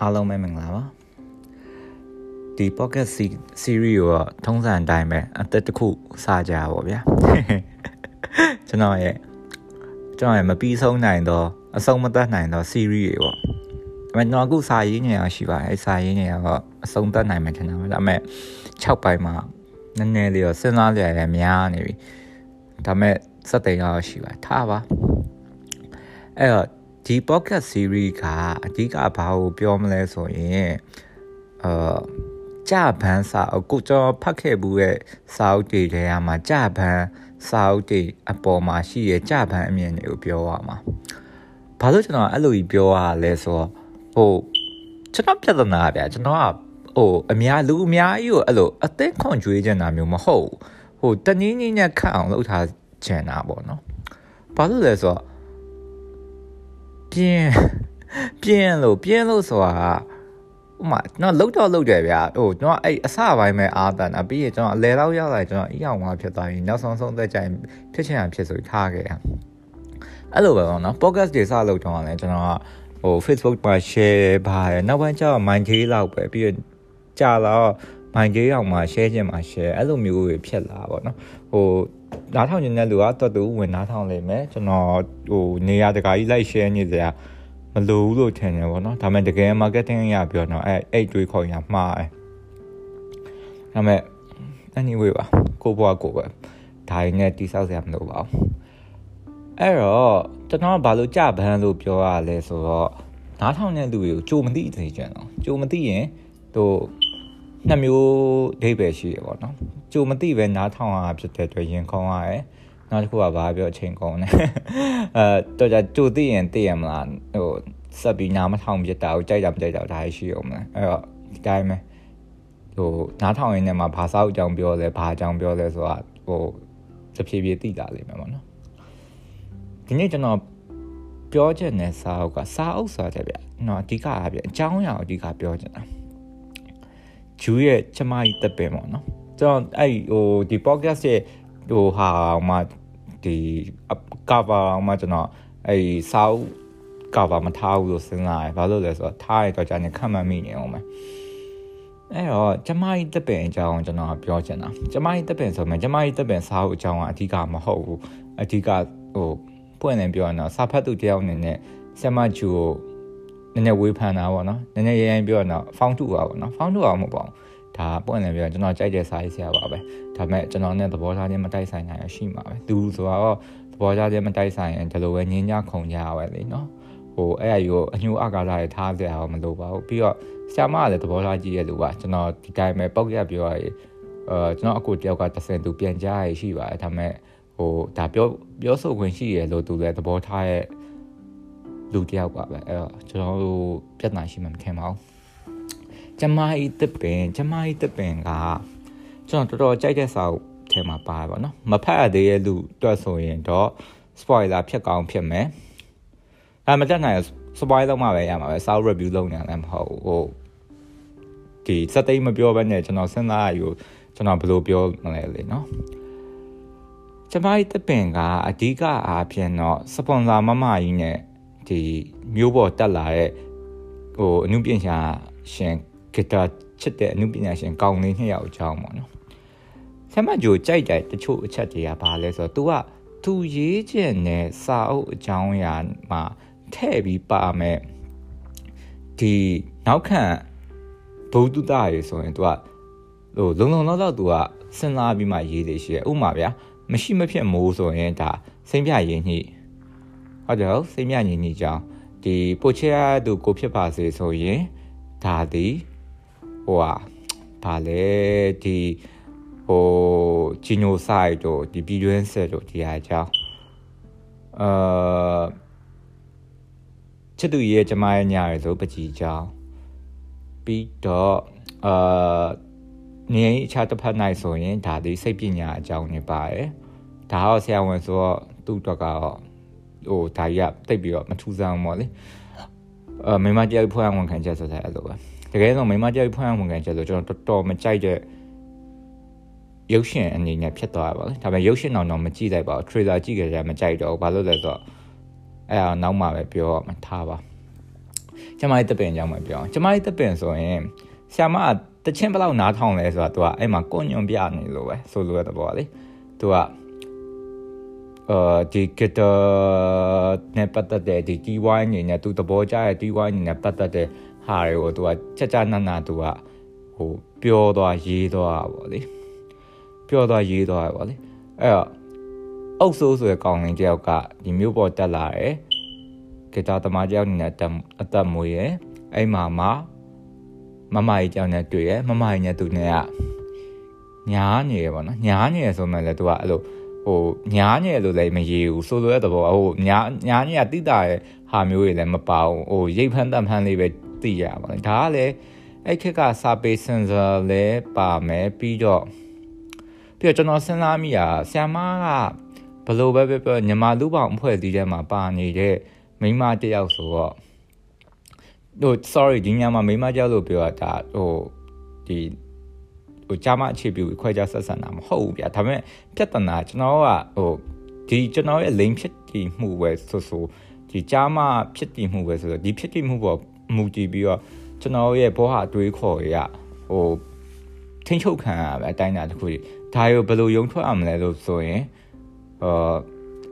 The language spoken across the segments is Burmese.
အားလုံးပဲမင်္ဂလာပါဒီ pocket series ကိုထုံးစံအတိုင်းပဲအသက်တစ်ခုစကြပါဗျာကျွန်တော်ရဲ့ကျွန်တော်ရဲ့မပြီးဆုံးနိုင်တော့အဆုံးမသတ်နိုင်တော့ series တွေပေါ့ဒါပေမဲ့ကျွန်တော်အခုစာရေးနေရရှိပါတယ်အဲစာရေးနေရတော့အဆုံးသတ်နိုင်မယ်ထင်တာပဲဒါပေမဲ့6ပိုင်းမှာနည်းနည်းလေးတော့စဉ်းစားကြရလည်းများနေပြီဒါပေမဲ့စက်တိန်တော့ရှိပါထားပါအဲ့တော့ ဒီ podcast series ကအဓိကဘာကိုပြောမလဲဆိုရင်အာကြပန်းစာအုပ်ကိုကျွန်တော်ဖတ်ခဲ့ဘူးရဲ့စာအုပ်တွေထဲမှာကြပန်းစာအုပ်တွေအပေါ်မှာရှိရဲ့ကြပန်းအမြင်တွေကိုပြောရမှာဘာလို့ကျွန်တော်အဲ့လိုကြီးပြောရလဲဆိုတော့ဟိုကျွန်တော်ပြဿနာဗျာကျွန်တော်ကဟိုအများလူအများကြီးကိုအဲ့လိုအသိခွန်ကြွေးကြတာမျိုးမဟုတ်ဟိုတနည်းနည်းနဲ့ခတ်အောင်လုပ်ထားချင်တာပေါ့နော်ဘာလို့လဲဆိုတော့ ပြင်းပြင်းလို့ပြင်းလို့ဆိုတာဥမာကျွန်တော်လှုပ်တော့လှုပ်တယ်ဗျာဟိုကျွန်တော်အဲ့အစပိုင်းပဲအာတန်တာပြီးရင်ကျွန်တော်အလဲတော့ရောက်လာကျွန်တော်အီအောင်မှဖြစ်သွားရင်နောက်ဆုံးဆုံးသက်ကြရင်ဖြစ်ချင်တာဖြစ်ဆိုထားခဲ့ရအဲ့လိုပဲပေါ့နော် podcast တွေစလုပ်တော့လည်းကျွန်တော်ကဟို Facebook မှာ share ပါတယ်နောက်ပိုင်းကျတော့ mind game လောက်ပဲပြီးရင်ကြာတော့ mind game အောင်မှာ share ခြင်းမှာ share အဲ့လိုမျိုးတွေဖြစ်လာပါတော့ဟို နားထောင်နေတဲ့လူကတော့တူဝင်နားထောင်လိမ့်မယ်ကျွန်တော်ဟိုနေရာတကာကြီးလိုက် share နေစရာမလိုဘူးလို့ထင်တယ်ဗောနော်ဒါပေမဲ့တကယ် marketing ရပြောတော့အဲ့အဲ့တွေးခေါ်ရမှားတယ်ဒါပေမဲ့ anyway ပါကိုဘွားကိုပဲဒါရင်းနဲ့တိဆောက်စရာမလိုပါဘူးအဲ့တော့ကျွန်တော်ဘာလို့ကြဘန်းလို့ပြောရလဲဆိုတော့နားထောင်တဲ့လူတွေကိုကြိုမသိသေးကြတော့ကြိုမသိရင်တို့နှစ်မျိုးဒိဗယ်ရှိရပေါ့နော် ကြိုမသိပဲနားထောင်ရဖြစ်တဲ့အတွက်ရင်ခုန်ရတယ်နောက်တစ်ခုကဘာပြောအချိန်ကုန်တယ်အဲတော့ကြကြိုသိရင်သိရမလားဟိုဆက်ပြီးနားမထောင်ဖြစ်တာကိုကြိုက်တာမကြိုက်တာဒါရှိအောင်မလားအဲ့တော့ဒီတိုင်းပဲဟိုနားထောင်ရင်းနဲ့မှာဘာသာအကြောင်းပြောလဲဘာအကြောင်းပြောလဲဆိုတာဟိုတဖြည်းဖြည်းသိတာလိမ့်မယ်ပေါ့နော်ဒီနေ့ကျွန်တော်ပြောချင်တဲ့စာအုပ်ကစာအုပ်ဆိုတဲ့ဗျနော်အဓိကအားဖြင့်အကြောင်းအရာအဓိကပြောချင်တာဂျူးရဲ့ချမကြီးတက်ပင်ပေါ့နော် ကျွန်တော်အဲ့ဟိုဒီ podcast ရဲ့ဟိုဟာမှဒီ cover မှကျွန်တော်အဲ့စာအုပ် cover မထားဘူးလို့စဉ်းစားတယ်ဘာလို့လဲဆိုတော့ထားရတော့ကြာနေခံမှမိနေအောင်မယ်အဲ့တော့ကျမကြီးတက်ပင်အကြောင်းကျွန်တော်ပြောချင်တာကျမကြီးတက်ပင်ဆိုမှကျမကြီးတက်ပင်စာအုပ်အကြောင်းကအဓိကမဟုတ်ဘူးအဓိကဟိုပွင့်နေပြောရတော့စာဖတ်သူတယောက်အနေနဲ့ဆမဂျူကိုနည်းနည်းဝေးဖန်တာပေါ့နော်နည်းနည်းရရင်ပြောရတော့ဖောင်းတူပါပေါ့နော်ဖောင်းတူအောင်မဟုတ်ပါဘူး ဒါပွင့်နေပြောကျွန်တော်ကြိုက်တဲ့စာရေးဆရာပါပဲဒါပေမဲ့ကျွန်တော်နဲ့သဘောထားချင်းမတိုက်ဆိုင်နိုင်ရရှိမှာပဲသူဆိုတော့သဘောထားချင်းမတိုက်ဆိုင်ရင်ဒီလိုပဲငင်းညခုံကြရပဲလေနော်ဟိုအဲ့အယူအညှိုးအကားတွေထားကြရအောင်မလိုပါဘူးပြီးတော့ဆရာမကလည်းသဘောထားကြည့်ရလို့ပါကျွန်တော်ဒီတိုင်းပဲပောက်ရပြောရရင်အဲကျွန်တော်အကိုတယောက်ကတစ်ဆင့်သူပြန်ကြားရရှိပါတယ်ဒါပေမဲ့ဟိုဒါပြောပြောဆိုခွင့်ရှိရလို့သူလည်းသဘောထားရဲ့လူတယောက်ပါပဲအဲ့တော့ကျွန်တော်တို့ပြဿနာရှိမှမထင်ပါဘူး ကျမဤတပင်ကျမဤတပင်ကကျွန်တော်တော်တော်ကြိုက်တဲ့စာအုပ်ထဲမှာပါပါเนาะမဖတ်ရသေးတဲ့လူတွက်ဆိုရင်တော့ spoiler ဖြစ်ကောင်းဖြစ်မယ်အဲမတက်နိုင် spoiler မှပဲရမှာပဲစာအုပ် review လုပ်နေတယ်မဟုတ်ဟိုဒီစက်သိမ်းမပြောဘဲနဲ့ကျွန်တော်စဉ်းစားရယူကျွန်တော်ဘယ်လိုပြောမလဲလေเนาะကျမဤတပင်ကအဓိကအားဖြင့်တော့စပွန်ဆာမမကြီးနဲ့ဒီမျိုးပေါ်တက်လာတဲ့ဟိုအမှုပညာရှင် ဂီတာချစ်တဲ့အမှုပညာရှင်ကောင်းလေးနှစ်ယောက်အကြောင်းပေါ့နော်ဆမ်မဂျိုကြိုက်တဲ့တချို့အချက်တွေကဘာလဲဆိုတော့ तू ကသူရေးချင်တဲ့စာအုပ်အကြောင်းအရာမှာထည့်ပြီးပါမယ်ဒီနောက်ခံဘုဒ္ဓတာရေဆိုရင် तू ကဟိုလုံလုံလောက်လောက် तू ကစဉ်းစားပြီးမှရေးလေရှိရဥမာဗျာမရှိမဖြစ်မိုးဆိုရင်ဒါစိမ့်ပြရင်းညှိဟုတ်တယ်စိမ့်ပြရင်းညှိကြောင်းဒီပိုချဲသူကိုဖြစ်ပါစေဆိုရင်ဒါဒီ ဟိုဟာဘာလဲဒီဟိုဂျီနိုဆိုက်တို့ဒီပြည်တွင်းဆက်တို့ဒီအားကြောင်းအာချစ်သူရဲ့ကျမရဲ့ညာရယ်ဆိုပကြီးကြောင်းပြီးတော့အာနေအခြားတစ်ဖက်၌ဆိုရင်ဒါဒီစိတ်ပညာအကြောင်းနေပါတယ်ဒါတော့ဆရာဝန်ဆိုတော့သူ့တော့ကတော့ဟိုဒါကြီးကတိတ်ပြီးတော့မထူးဆန်းဘူးပေါ့လေအဲမိမတယောက်ဖွဲ့ဝန်ခံချက်ဆိုတဲ့အဲ့လိုပဲ တကယ်ဆိုမိမတယောက်ဖွဲ့ဝန်ခံချက်ဆိုကျွန်တော်တော်တော်မကြိုက်တဲ့ရုပ်ရှင်အနေနဲ့ဖြစ်သွားပါလေဒါပေမဲ့ရုပ်ရှင်တော့တော့မကြည့်လိုက်ပါဘူး trailer ကြည့်ကြတယ်မကြိုက်တော့ဘူးဘာလို့လဲဆိုတော့အဲ့ဒါနောက်မှပဲပြောမှထားပါ ကျမရဲ့တပင်အကြောင်းမှပြောအောင်ကျမရဲ့တပင်ဆိုရင်ဆ iam ကတချင်းဘယ်လောက်နားထောင်လဲဆိုတာ तू ကအဲ့မှာကိုညွန်ပြနေလို့ပဲဆိုလိုတဲ့ဘောလေ तू ကအာဒီကတနဲ့ပတ်သက်တဲ့ဒီ DY အနေနဲ့ तू သဘောကျတဲ့ DY အနေနဲ့ပတ်သက်တဲ့ ဟာတွေကို तू ကချက်ချနာနာ तू ကဟိုပြောသွားရေးသွားပါလေပြောသွားရေးသွားပါလေအဲ့တော့အုပ်ဆိုးဆိုတဲ့ကောင်လေးတယောက်ကဒီမျိုးပေါ်တက်လာတယ်ဂီတာသမားတယောက်အနေနဲ့အသက်မွေးရယ်အဲ့မှာမှမမကြီးတယောက်နဲ့တွေ့ရယ်မမကြီးနဲ့သူနဲ့ကညားနေရပေါ့နော်ညားနေရဆိုမှလည်းသူကအဲ့လိုဟိုညားနေရလို့လည်းမရေးဘူးဆိုလိုတဲ့သဘောဟိုညားညားနေရတိတာရဲ့ဟာမျိုးတွေလည်းမပါဘူးဟိုရိတ်ဖန်းတတ်ဖန်းလေးပဲ သိရပါဘူးဒါကလည်းအဲ့ခက်ကစာပေစင်ဆာလည်းပါမယ်ပြီးတော့ပြီးတော့ကျွန်တော်စဉ်းစားမိတာဆ iam ကဘလို့ပဲပဲညမာလူပေါင်းအဖွဲ့အစည်းထဲမှာပါနေတဲ့မိမတယောက်ဆိုတော့ဟို sorry ဒီညမှာမိမတယောက်လို့ပြောတာဟိုဒီဟိုဂျာမအခြေပြုခွဲခြားဆက်ဆံတာမဟုတ်ဘူးဗျာဒါပေမဲ့ပြဿနာကျွန်တော်ကဟိုဒီကျွန်တော်ရဲ့ link ဖြစ်တည်မှုပဲဆိုဆိုဒီဂျာမဖြစ်တည်မှုပဲဆိုတော့ဒီဖြစ်တည်မှုပေါ် မူတည်ပြီးတော့ကျွန်တော်ရဲ့ဘောဟာတွေးခေါ်ရဟိုထိန်းချုပ်ခံရပဲအတိုင်းအတာတစ်ခုကြီးဒါရောဘယ်လိုယုံထွက်အောင်မလဲလို့ဆိုရင်အာ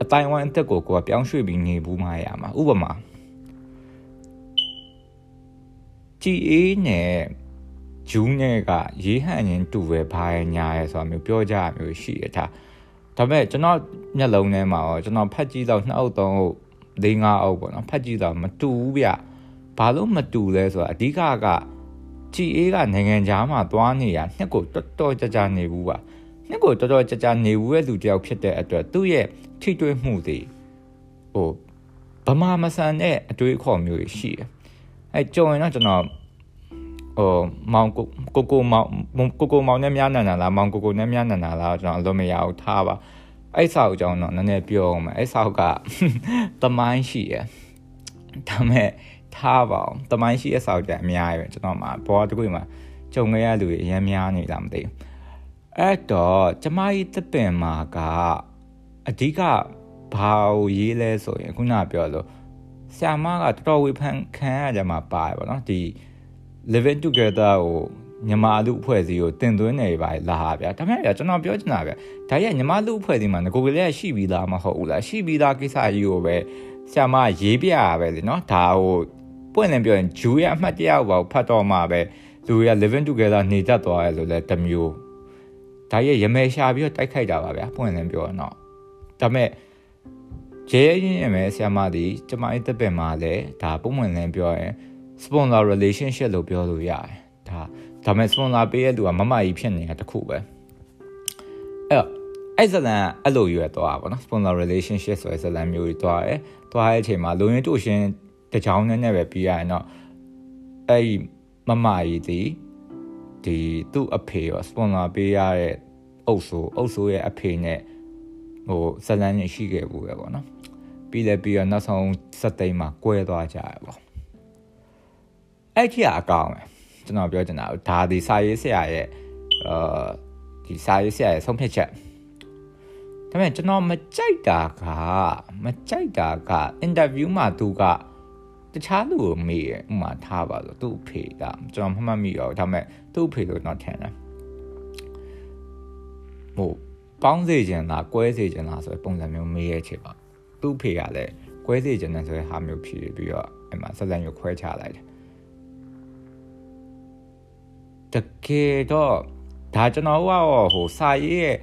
အတိုင်းဝိုင်းအသက်ကိုကိုကပြောင်းရွှေ့ပြီးနေဘူးမှရမှာဥပမာကြည်အေးနဲ့ဂျူးနဲ့ကရေးဟန်ရင်တူပဲဘာရညာရဲဆိုတာမျိုးပြောကြမျိုးရှိရတာဒါပေမဲ့ကျွန်တော်မျက်လုံးထဲမှာရောကျွန်တော်ဖတ်ကြည့်တော့နှစ်အုပ်သုံးအုပ်၄၅အုပ်ပေါ့နော်ဖတ်ကြည့်တော့မတူဘူးဗျ ဘာလို့မတူလဲဆိုတာအဓိကကကြည်အေးကနိုင်ငံခြားမှာသွားနေရနှစ်ကိုတော်တော်ကြကြနေဘူးပါနှစ်ကိုတော်တော်ကြကြနေဘူးရဲ့လူတယောက်ဖြစ်တဲ့အတွက်သူ့ရဲ့ထိတွေ့မှုတွေဟိုဗမာမဆန်တဲ့အတွေးခေါ်မျိုးရှိတယ်အဲကြုံရင်တော့ကျွန်တော်ဟိုမောင်ကိုကိုကိုမောင်ကိုကိုမောင်နဲ့များနန္ဒာလားမောင်ကိုကိုနဲ့များနန္ဒာလားကျွန်တော်အလုံးမရအောင်ထားပါအဲ့ဆောက်အကြောင်းတော့နည်းနည်းပြောအောင်မယ်အဲ့ဆောက်ကတမိုင်းရှိရဒါမဲ့ ထားပါအောင်တမိုင်းရှိတဲ့ဆောက်ကြအများကြီးပဲကျွန်တော်မှာဘောတကူမှာကြုံခဲ့ရလူတွေအများများနေလားမသိဘူးအဲ့တော့ကျမကြီးတပင်မှာကအဓိကဘာကိုရေးလဲဆိုရင်ခုနပြောလို့ဆ iam ကတော်တော်ဝေဖန်ခံရကြမှာပါတယ်ဗောနော်ဒီ living together ကိုညမလူအဖွဲ့အစည်းကိုတင်သွင်းနေပါလားဟာဗျာဒါပေမဲ့ကျွန်တော်ပြောချင်တာဗျာဒါရညမလူအဖွဲ့အစည်းမှာငကိုကလေးရှိပြီးသားမဟုတ်ဘူးလားရှိပြီးသားကိစ္စကြီးကိုပဲဆ iam ရေးပြရပဲလေနော်ဒါဟို ပွင့်လင်းပြောရင်ဂျူရဲ့အမှတ်တရဘောဖတ်တော့မှပဲလူရ living together နေတတ်သွားရလို့လဲတမျိုးဒါရဲ့ရမယ်ရှာပြီးတော့တိုက်ခိုက်တာပါဗျာပွင့်လင်းပြောရင်တော့ဒါပေမဲ့ရဲရင်ရမယ်ဆ iam ဒီကျမရဲ့တက်ပင်မှာလည်းဒါပုံမှန်လင်းပြောရင် sponsor relationship လို့ပြောလို့ရတယ်ဒါဒါမဲ့ sponsor ပေးတဲ့သူကမမကြီးဖြစ်နေတာတခုပဲအဲ့တော့အဲ့ဇလန်အဲ့လိုရွယ်သွားပါတော့ sponsor relationship ဆိုတဲ့ဇလန်မျိုးကြီးသွားတယ်သွားတဲ့အချိန်မှာလူရင်းတို့ရှင် တချောင်းနဲ့နဲ့ပဲပြီးရရင်တော့အဲ့ဒီမမကြီးဒီဒီသူ့အဖေရော sponsor ပေးရတဲ့အုပ်ဆိုအုပ်ဆိုရဲ့အဖေနဲ့ဟိုဇလန်နေရှိခဲ့ဘူးပဲပေါ့နော်ပြီးလဲပြီးတော့နောက်ဆုံးစက်သိမ်းမှာကွဲသွားကြရပေါ့အဲ့ဒီအကောင်ပဲကျွန်တော်ပြောချင်တာဒါဒီစာရေးဆရာရဲ့အာဒီစာရေးဆရာရဲ့ဆုံးဖြတ်ချက်ဒါပေမဲ့ကျွန်တော်မကြိုက်တာကမကြိုက်တာကအင်တာဗျူးမှာသူက တခြားလူကိုမေးရဥမာထားပါလို့သူ့ဖေကကျွန်တော်မှတ်မှတ်မိရောဒါပေမဲ့သူ့ဖေလို့တော့ထင်တယ်ဟိုပေါင်းစေခြင်းလားကွဲစေခြင်းလားဆိုတဲ့ပုံစံမျိုးမေးရချေပါသူ့ဖေကလည်းကွဲစေခြင်းနဲ့ဆိုတဲ့ဟာမျိုးဖြစ်ပြီးတော့အဲ့မှာဆက်လက်ရခွဲချလိုက်တယ်တကယ်တော့ဒါကျွန်တော်ကတော့ဟိုစာရေးရဲ့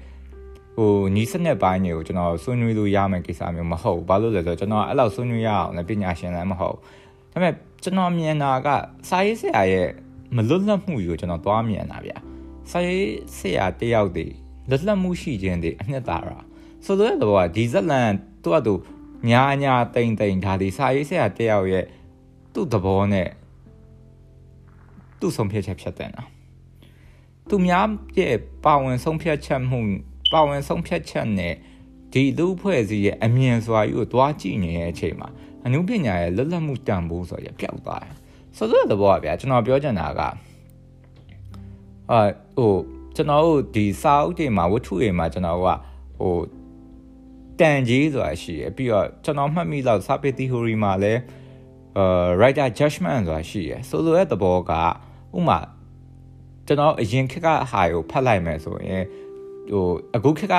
ဟိုညီစနစ်ပိုင်းတွေကိုကျွန်တော်ဆွေးနွေးလို့ရမယ့်ကိစ္စမျိုးမဟုတ်ဘူးဘာလို့လဲဆိုတော့ကျွန်တော်အဲ့လောက်ဆွေးနွေးရအောင်လည်းပညာရှင်လည်းမဟုတ်ဒါပေမဲ့ကျွန်တော်မြင်တာကစာရေးဆရာရဲ့မလွတ်လပ်မှုကိုကျွန်တော်သွားမြင်တာဗျာစာရေးဆရာတယောက်တည်းလွတ်လပ်မှုရှိခြင်းတည်းအနှစ်သာရဆိုတော့တော့ဒီဇက်လန်သူ့အတူညာညာတိမ်တိမ်ဒါဒီစာရေးဆရာတယောက်ရဲ့သူ့သဘောနဲ့သူ့ဆုံးဖြတ်ချက်ဖြတ်တယ်နော်သူများရဲ့ပါဝင်ဆုံးဖြတ်ချက်မှု ပါဝင်ဆုံးဖြတ်ချက်နဲ့ဒီလူဖွဲ့စည်းရဲ့အမြင်စွာကြီးကိုသွားကြည့်နေတဲ့အချိန်မှာအနုပညာရဲ့လွတ်လပ်မှုတန်ဖိုးဆိုရပျောက်သွားတယ်ဆိုတော့တဘောကဗျာကျွန်တော်ပြောချင်တာကအာဟိုကျွန်တော်တို့ဒီစာအုပ်တွေမှာဝတ္ထုတွေမှာကျွန်တော်ကဟိုတန်ကြီးဆိုတာရှိရပြီးတော့ကျွန်တော်မှတ်မိတော့စာပေ theory မှာလည်းဟအာ writer judgment ဆိုတာရှိရယ်ဆိုလိုတဲ့သဘောကဥမာကျွန်တော်အရင်ခက်ကဟာကိုဖတ်လိုက်မယ်ဆိုရင် ဟိုအခုခက်က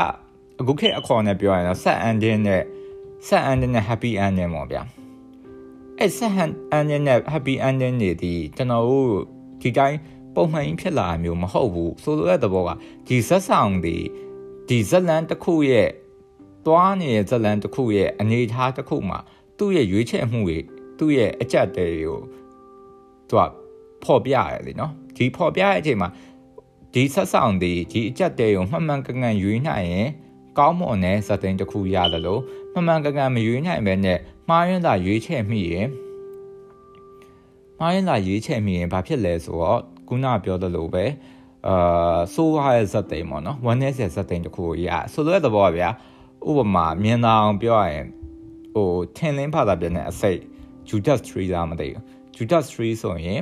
အခုခက်အခေါ်နဲ့ပြောရရင်ဆက် ending နဲ့ဆက် ending နဲ့ happy ending ပေါ့ဗျာအဲ့ဆက် ending နဲ့ happy ending တွေဒီကျွန်တော်တို့ဒီတိုင်းပုံမှန်ဖြစ်လာမျိုးမဟုတ်ဘူးဆိုလိုတဲ့သဘောကဒီဇက်ဆောင်တွေဒီဇက်လန်တစ်ခုရဲ့သွားနေတဲ့ဇက်လန်တစ်ခုရဲ့အနေအထားတစ်ခုမှာသူ့ရဲ့ရွေးချယ်မှုတွေသူ့ရဲ့အကြက်တဲတွေကိုသူကဖော်ပြရတယ်လीနော်ဒီဖော်ပြတဲ့အချိန်မှာ ဒီဆက်ဆောင်ဒီဒီအကြက်တွေကိုမှန်မှန်ကန်ကန်ရွေးနိုင်ရင်ကောင်းမွန်တဲ့ဇက်သိန်းတစ်ခုရတယ်လို့မှန်မှန်ကန်ကန်မရွေးနိုင်ပဲနဲ့မှားရင်းသာရွေးချယ်မိရင်မှားရင်းသာရွေးချယ်မိရင်ဘာဖြစ်လဲဆိုတော့ခုနပြောသလိုပဲအာဆိုးရတဲ့ဇက်သိန်းပေါ့နော်ဝမ်းနည်းစရာဇက်သိန်းတစ်ခုကိုရဆိုလိုတဲ့သဘောပါဗျာဥပမာမြင်သာအောင်ပြောရရင်ဟိုထင်လင်းဖတာပြန်တဲ့အစိတ် Judas 3လားမသိဘူး Judas 3ဆိုရင်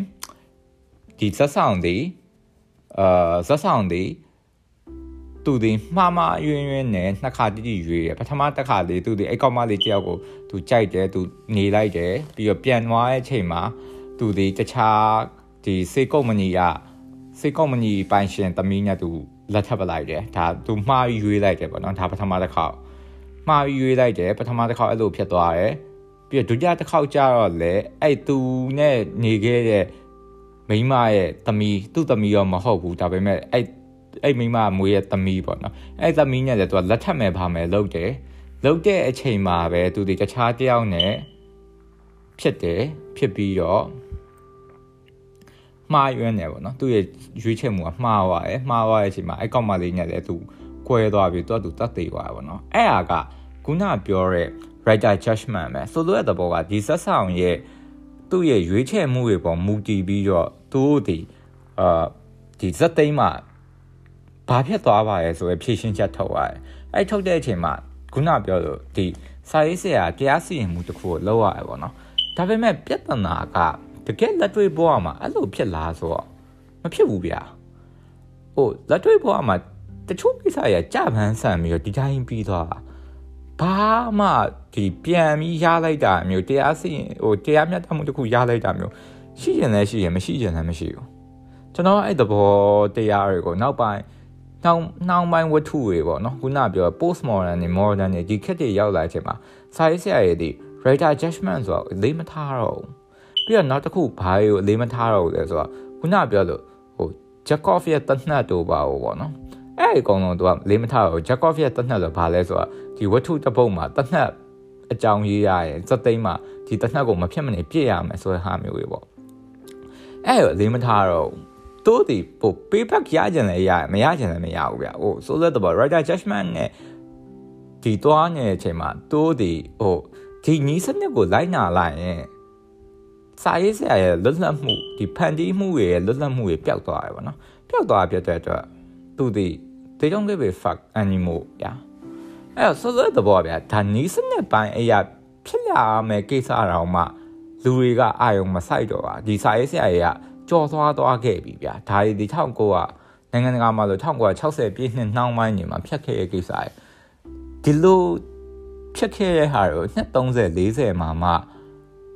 ဒီဇက်ဆောင်ဒီ အာဇက်ဆောင်ဒီသူဒီမှားမှားယွင်းယွင်းနဲ့နှစ်ခါတိတိရွေးရပထမတစ်ခါလေးသူဒီအဲ့ကောင်မလေးတယောက်ကိုသူကြိုက်တယ်သူနေလိုက်တယ်ပြီးတော့ပြန်သွားတဲ့အချိန်မှာသူဒီတခြားဒီစေကုမ္ပဏီကစေကုမ္ပဏီပိုင်ရှင်သမီးနဲ့သူလက်ထပ်ပလိုက်တယ်ဒါသူမှားရွေးလိုက်တယ်ပေါ့နော်ဒါပထမတစ်ခါမှားရွေးလိုက်တယ်ပထမတစ်ခါအဲ့လိုဖြစ်သွားတယ်ပြီးတော့ဒုတိယတစ်ခေါက်ကျတော့လေအဲ့သူနဲ့နေခဲ့တဲ့ မိမရဲ့သမီးသူ့သမီးရောမဟုတ်ဘူးဒါပေမဲ့အဲ့အဲ့မိမမွေးရဲ့သမီးပေါ့နော်အဲ့သမီးနဲ့လည်းသူကလက်ထပ်မဲ့ပါမယ်လုပ်တယ်လုပ်တဲ့အချိန်မှာပဲသူဒီတခြားတယောက်နဲ့ဖြစ်တယ်ဖြစ်ပြီးတော့မှားရွံ့တယ်ပေါ့နော်သူ့ရဲ့ရွေးချယ်မှုကမှားသွားတယ်မှားသွားတဲ့အချိန်မှာအဲ့ကောင်မလေးနဲ့လည်းသူကွဲသွားပြီးသူကသူတတ်သေးသွားတယ်ပေါ့နော်အဲ့ဟာကခုနပြောတဲ့ writer judgment ပဲဆိုလိုတဲ့သဘောကဒီဆက်ဆောင်ရဲ့သူ့ရဲ့ရွေးချယ်မှုတွေပေါ်မူတည်ပြီးတော့ သူတို့ဒီအာဒီဇက်သိမ်းမှာဘာဖြစ်သွားပါလဲဆိုရယ်ဖြည့်ရှင်းချက်ထုတ်ရတယ်အဲ့ထုတ်တဲ့အချိန်မှာခုနပြောလို့ဒီစာရေးဆရာတရားစီရင်မှုတစ်ခုကိုလောက်ရတယ်ပေါ့နော်ဒါပေမဲ့ပြဿနာကတကယ်လက်တွေ့ဘဝမှာအဲ့လိုဖြစ်လားဆိုတော့မဖြစ်ဘူးဗျာဟိုလက်တွေ့ဘဝမှာတချို့ကိစ္စရကြပန်းဆန်ပြီးတော့ဒီတိုင်းပြီးသွားတာဘာမှဒီပြန်ပြီးရလိုက်တာမျိုးတရားစီရင်ဟိုတရားမျှတမှုတစ်ခုရလိုက်တာမျိုး ရှိရင်လည်းရှိရင်မရှိရင်လည်းမရှိဘူးကျွန်တော်အဲ့သဘောတရားတွေကိုနောက်ပိုင်းနောက်နောက်ပိုင်းဝတ္ထုတွေပေါ့နော်ခုနပြော post modern နဲ့ modern နဲ့ဒီခက်တွေရောက်လာချိန်မှာစာရေးဆရာတွေဒီ writer judgment ဆိုတော့လေးမထားတော့ဘူးပြီးတော့နောက်တစ်ခုဘာကိုလေးမထားတော့ဘူးလဲဆိုတော့ခုနပြောလို့ဟို Jacob ရဲ့တနတ်တို့ပါဘောပေါ့နော်အဲ့ဒီအကောင်လုံးသူကလေးမထားတော့ Jacob ရဲ့တနတ်ဆိုဘာလဲဆိုတော့ဒီဝတ္ထုတစ်ပုဒ်မှာတနတ်အကြောင်းရေးရရင်စက်သိမ်းမှာဒီတနတ်ကိုမဖြစ်မနေပြည့်ရမယ်ဆိုတဲ့ဟာမျိုးတွေပေါ့ အဲ့တော့လေးမထားတော့တိုးဒီပို payback ရကြတယ်ရမရကြတယ်မရဘူးဗျဟိုဆိုလက်တော့ writer judgment နဲ့ဒီတွားနေတဲ့အချိန်မှာတိုးဒီဟိုဒီညီစနစ်ကိုလိုက်နာလိုက်ရင်စာရေးဆရာရဲ့လွတ်လပ်မှုဒီဖန်တီးမှုရဲ့လွတ်လပ်မှုတွေပျောက်သွားတယ်ပေါ့နော်ပျောက်သွားပြတဲ့အတွက်သူဒီ they don't give a fuck anymore ညာအဲ့တော့ဆိုတဲ့ဘောဗျာဒါနီးစနစ်ပိုင်းအရာဖြစ်လာမယ်ကိစ္စတော်မှ လူတွေကအာယုံမဆိုင်တော့ပါဒီစာရေးဆရာတွေကကြော်သွားသွားခဲ့ပြီဗျာဒါဒီ1900နိုင်ငံတကာမှာလို့1960ပြည့်နှစ်နှောင်းပိုင်းနေမှာဖြတ်ခဲ့တဲ့ကိစ္စတွေဒီလိုဖြတ်ခဲ့တဲ့ဟာကိုနှစ်30 40မှာမှ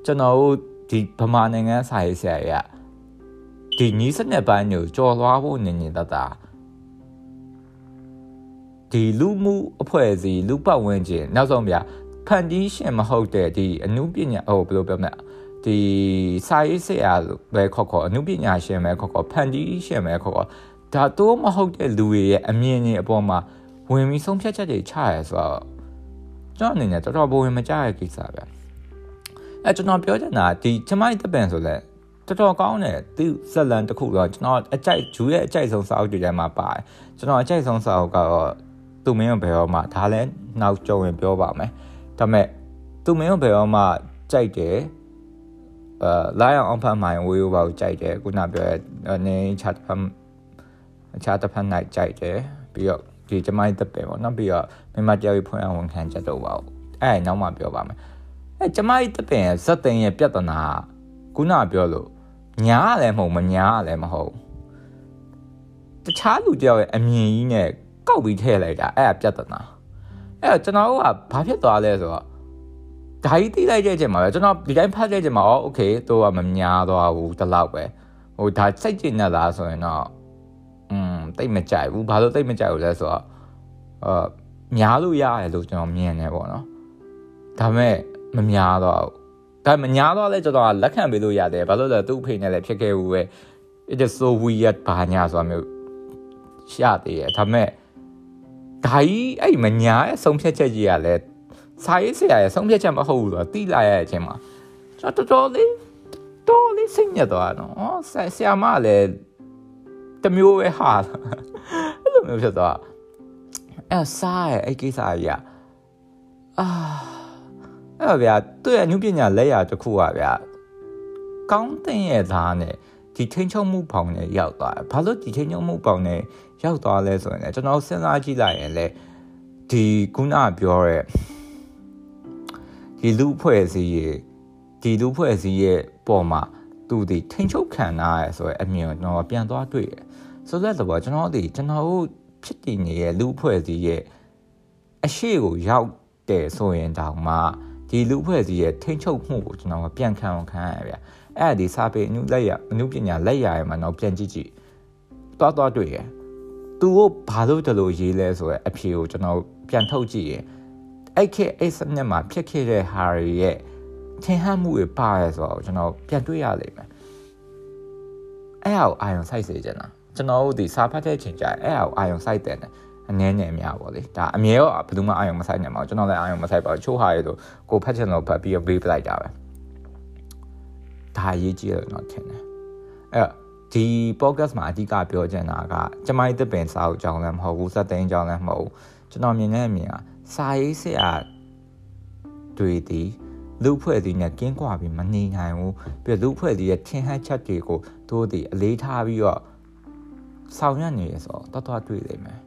ကျွန်တော်တို့ဒီဗမာနိုင်ငံစာရေးဆရာတွေကဒီနီးစနစ်ပိုင်းကိုကြော်သွားဖို့နေနေတတ်တာဒီလူမှုအဖွဲ့အစည်းလူပတ်ဝန်းကျင်နောက်ဆုံးဗျာဖန်တီးရှင်မဟုတ်တဲ့ဒီအမှုပညာဟိုဘယ်လိုပြောမလဲ ဒီစာရေးဆရာပဲခေါ်ခေါ်အမှုပညာရှင်ပဲခေါ်ခေါ်ဖန်တီးရှင်ပဲခေါ်ခေါ်ဒါတော့မဟုတ်တဲ့လူတွေရဲ့အမြင်တွေအပေါ်မှာဝင်ပြီးဆုံးဖြတ်ချက်တွေချရဲဆိုတော့ကျွန်တော်အနေနဲ့တော်တော်ဘဝင်မကြရတဲ့ကိစ္စပဲအဲကျွန်တော်ပြောချင်တာဒီကျမိုက်တပင်ဆိုလဲတော်တော်ကောင်းတယ်သူဇက်လန်တစ်ခုတော့ကျွန်တော်အကြိုက်ဂျူရဲ့အကြိုက်ဆုံးစာအုပ်တွေထဲမှာပါတယ်ကျွန်တော်အကြိုက်ဆုံးစာအုပ်ကတော့သူမင်းဘယ်တော့မှဒါလည်းနောက်ကြုံရင်ပြောပါမယ်ဒါပေမဲ့သူမင်းဘယ်တော့မှကြိုက်တယ် အာလာရအောင်ဖန်မိုင်ဝေးဘာကိုကြိုက်တယ်ခုနပြောအနေချတ်ဖန်ချတ်ဖန်နိုင်ကြိုက်တယ်ပြီးတော့ဒီကျမိုင်းတက်ပဲပေါ့နော်ပြီးတော့မိမတယောက်ဖွင့်အောင်ဝန်ခံချက်တော့ပါဘူးအဲ့နောက်မှပြောပါမယ်အဲကျမိုင်းတက်ပင်ဇက်တင်ရဲ့ပြဿနာခုနပြောလို့ညားလည်းမဟုတ်မညားလည်းမဟုတ်တခြားလူတယောက်ရဲ့အမြင်ကြီးနဲ့ကောက်ပြီးထည့်လိုက်တာအဲ့ဒါပြဿနာအဲ့တော့ကျွန်တော်တို့ကဘာဖြစ်သွားလဲဆိုတော့တ ဒါကြီးတိလိုက်တဲ့အချိန်မှာပဲကျွန်တော်ဒီတိုင်းဖတ်တဲ့အချိန်မှာအော်โอเคသူကမများတော့ဘူးတလောက်ပဲဟိုဒါစိတ်ကျင်နေလားဆိုရင်တော့อืมတိတ်မကြိုက်ဘူးဘာလို့တိတ်မကြိုက်ဘူးလဲဆိုတော့အာများလို့ရတယ်လို့ကျွန်တော်မြင်နေပေါ့နော်ဒါပေမဲ့မများတော့ဒါမညာတော့လဲကျွန်တော်လက်ခံပေးလို့ရတယ်ဘာလို့လဲသူ့ဖေနဲ့လည်းဖြစ်ခဲ့ဘူးပဲ it is so weird ဘာညာဆိုတာမျိုးရှာသေးတယ်ဒါပေမဲ့ဒါကြီးအဲ့မညာရဲ့ဆုံးဖြတ်ချက်ကြီးကလည်း စာရေးဆရာရဲ့ဆုံးဖြတ်ချက်မဟုတ်ဘူးဆိုတော့တိလာရတဲ့အချိန်မှာကျွန်တော်တော်တော်လေးတော်လေးစိတ်ညစ်သွားတော့ဩဆရာမလည်းတမျိုးပဲဟာအဲ့လိုမျိုးဖြစ်သွားအဲ့စားရဲ့အဲ့ကိစ္စကြီးอ่ะအာအဲ့တော့ဗျာသူ့ရဲ့အမှုပညာလက်ရာတစ်ခုอ่ะဗျာကောင်းတဲ့ရဲ့သားနဲ့ဒီထိန်ချုံမှုပေါင်းနဲ့ရောက်သွားတယ်ဘာလို့ဒီထိန်ချုံမှုပေါင်းနဲ့ရောက်သွားလဲဆိုရင်လည်းကျွန်တော်စဉ်းစားကြည့်လိုက်ရင်လည်းဒီခုနပြောတဲ့ ဒီလူဖွဲ့စည်းရဲ့ဒီလူဖွဲ့စည်းရဲ့ပေါ်မှာသူဒီထိန်ချုပ်ခံရရဲဆိုရယ်အမြင်ကိုကျွန်တော်ပြန်သွားတွေ့ရဆိုတော့ကျွန်တော်ဒီကျွန်တော်တို့ဖြစ်တည်နေတဲ့လူဖွဲ့စည်းရဲ့အရှိကိုရောက်တယ်ဆိုရင်တောင်မှဒီလူဖွဲ့စည်းရဲ့ထိန်ချုပ်မှုကိုကျွန်တော်ပြန်ခံအောင်ခံရဗျအဲ့ဒီစာပေအနုလက်ရအနုပညာလက်ရရဲ့မှာတော့ပြန်ကြည့်ကြည့်သွားသွားတွေ့ရသူတို့ဘာလို့တလို့ရေးလဲဆိုရယ်အဖြေကိုကျွန်တော်ပြန်ထုတ်ကြည့်ရင် အဲ့ခေအဲ့စနစ်မှာဖြစ်ခဲ့တဲ့ဟာတွေရဲ့ထင်ဟမှုတွေပါရဲဆိုတော့ကျွန်တော်ပြန်တွေ့ရလိမ့်မယ်အဲ့ဟာကိုအာယုံစိုက်စေချင်တာကျွန်တော်တို့ဒီစာဖတ်တဲ့ချိန်ကျရင်အဲ့ဟာကိုအာယုံစိုက်တယ်အနည်းငယ်များပေါ့လေဒါအမြဲတော့ဘယ်သူမှအာယုံမဆိုင်နိုင်ပါဘူးကျွန်တော်လည်းအာယုံမဆိုင်ပါဘူးချိုးဟာရဲဆိုကိုဖတ်ချင်တော့ဖတ်ပြီးတော့ပေးပလိုက်တာပဲဒါရေးကြည့်ရတော့ထင်တယ်အဲ့ဒီ podcast မှာအဓိကပြောချင်တာကကျမိုင်းသစ်ပင်စာအုပ်ကြောင်းလည်းမဟုတ်ဘူးစက်သိန်းကြောင်းလည်းမဟုတ်ဘူးကျွန်တော်မြင်တဲ့အမြင်က စာရေးဆရာတွေဒီလူဖွဲ့စည်းနဲ့ကင်းကွာပြီးမနေနိုင်ဘူးပြီးလူဖွဲ့စည်းရဲ့ထင်ဟပ်ချက်တွေကိုတို့ဒီအလေးထားပြီးတော့ဆောင်ရွက်နေရဆိုတော့တော်တော်တွေ့လိမ့်မယ်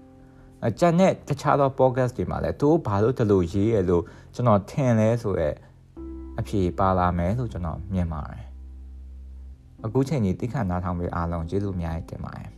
အကြံနဲ့တခြားသော podcast တွေမှာလည်းသူဘာလို့ဒီလိုရေးရလို့ကျွန်တော်ထင်လဲဆိုရက်အဖြေပါလာမယ်လို့ကျွန်တော်မြင်ပါတယ်အခုချိန်ကြီးတိခဏနားထောင်ပေးအားလုံးကျေးဇူးအများကြီးတင်ပါတယ်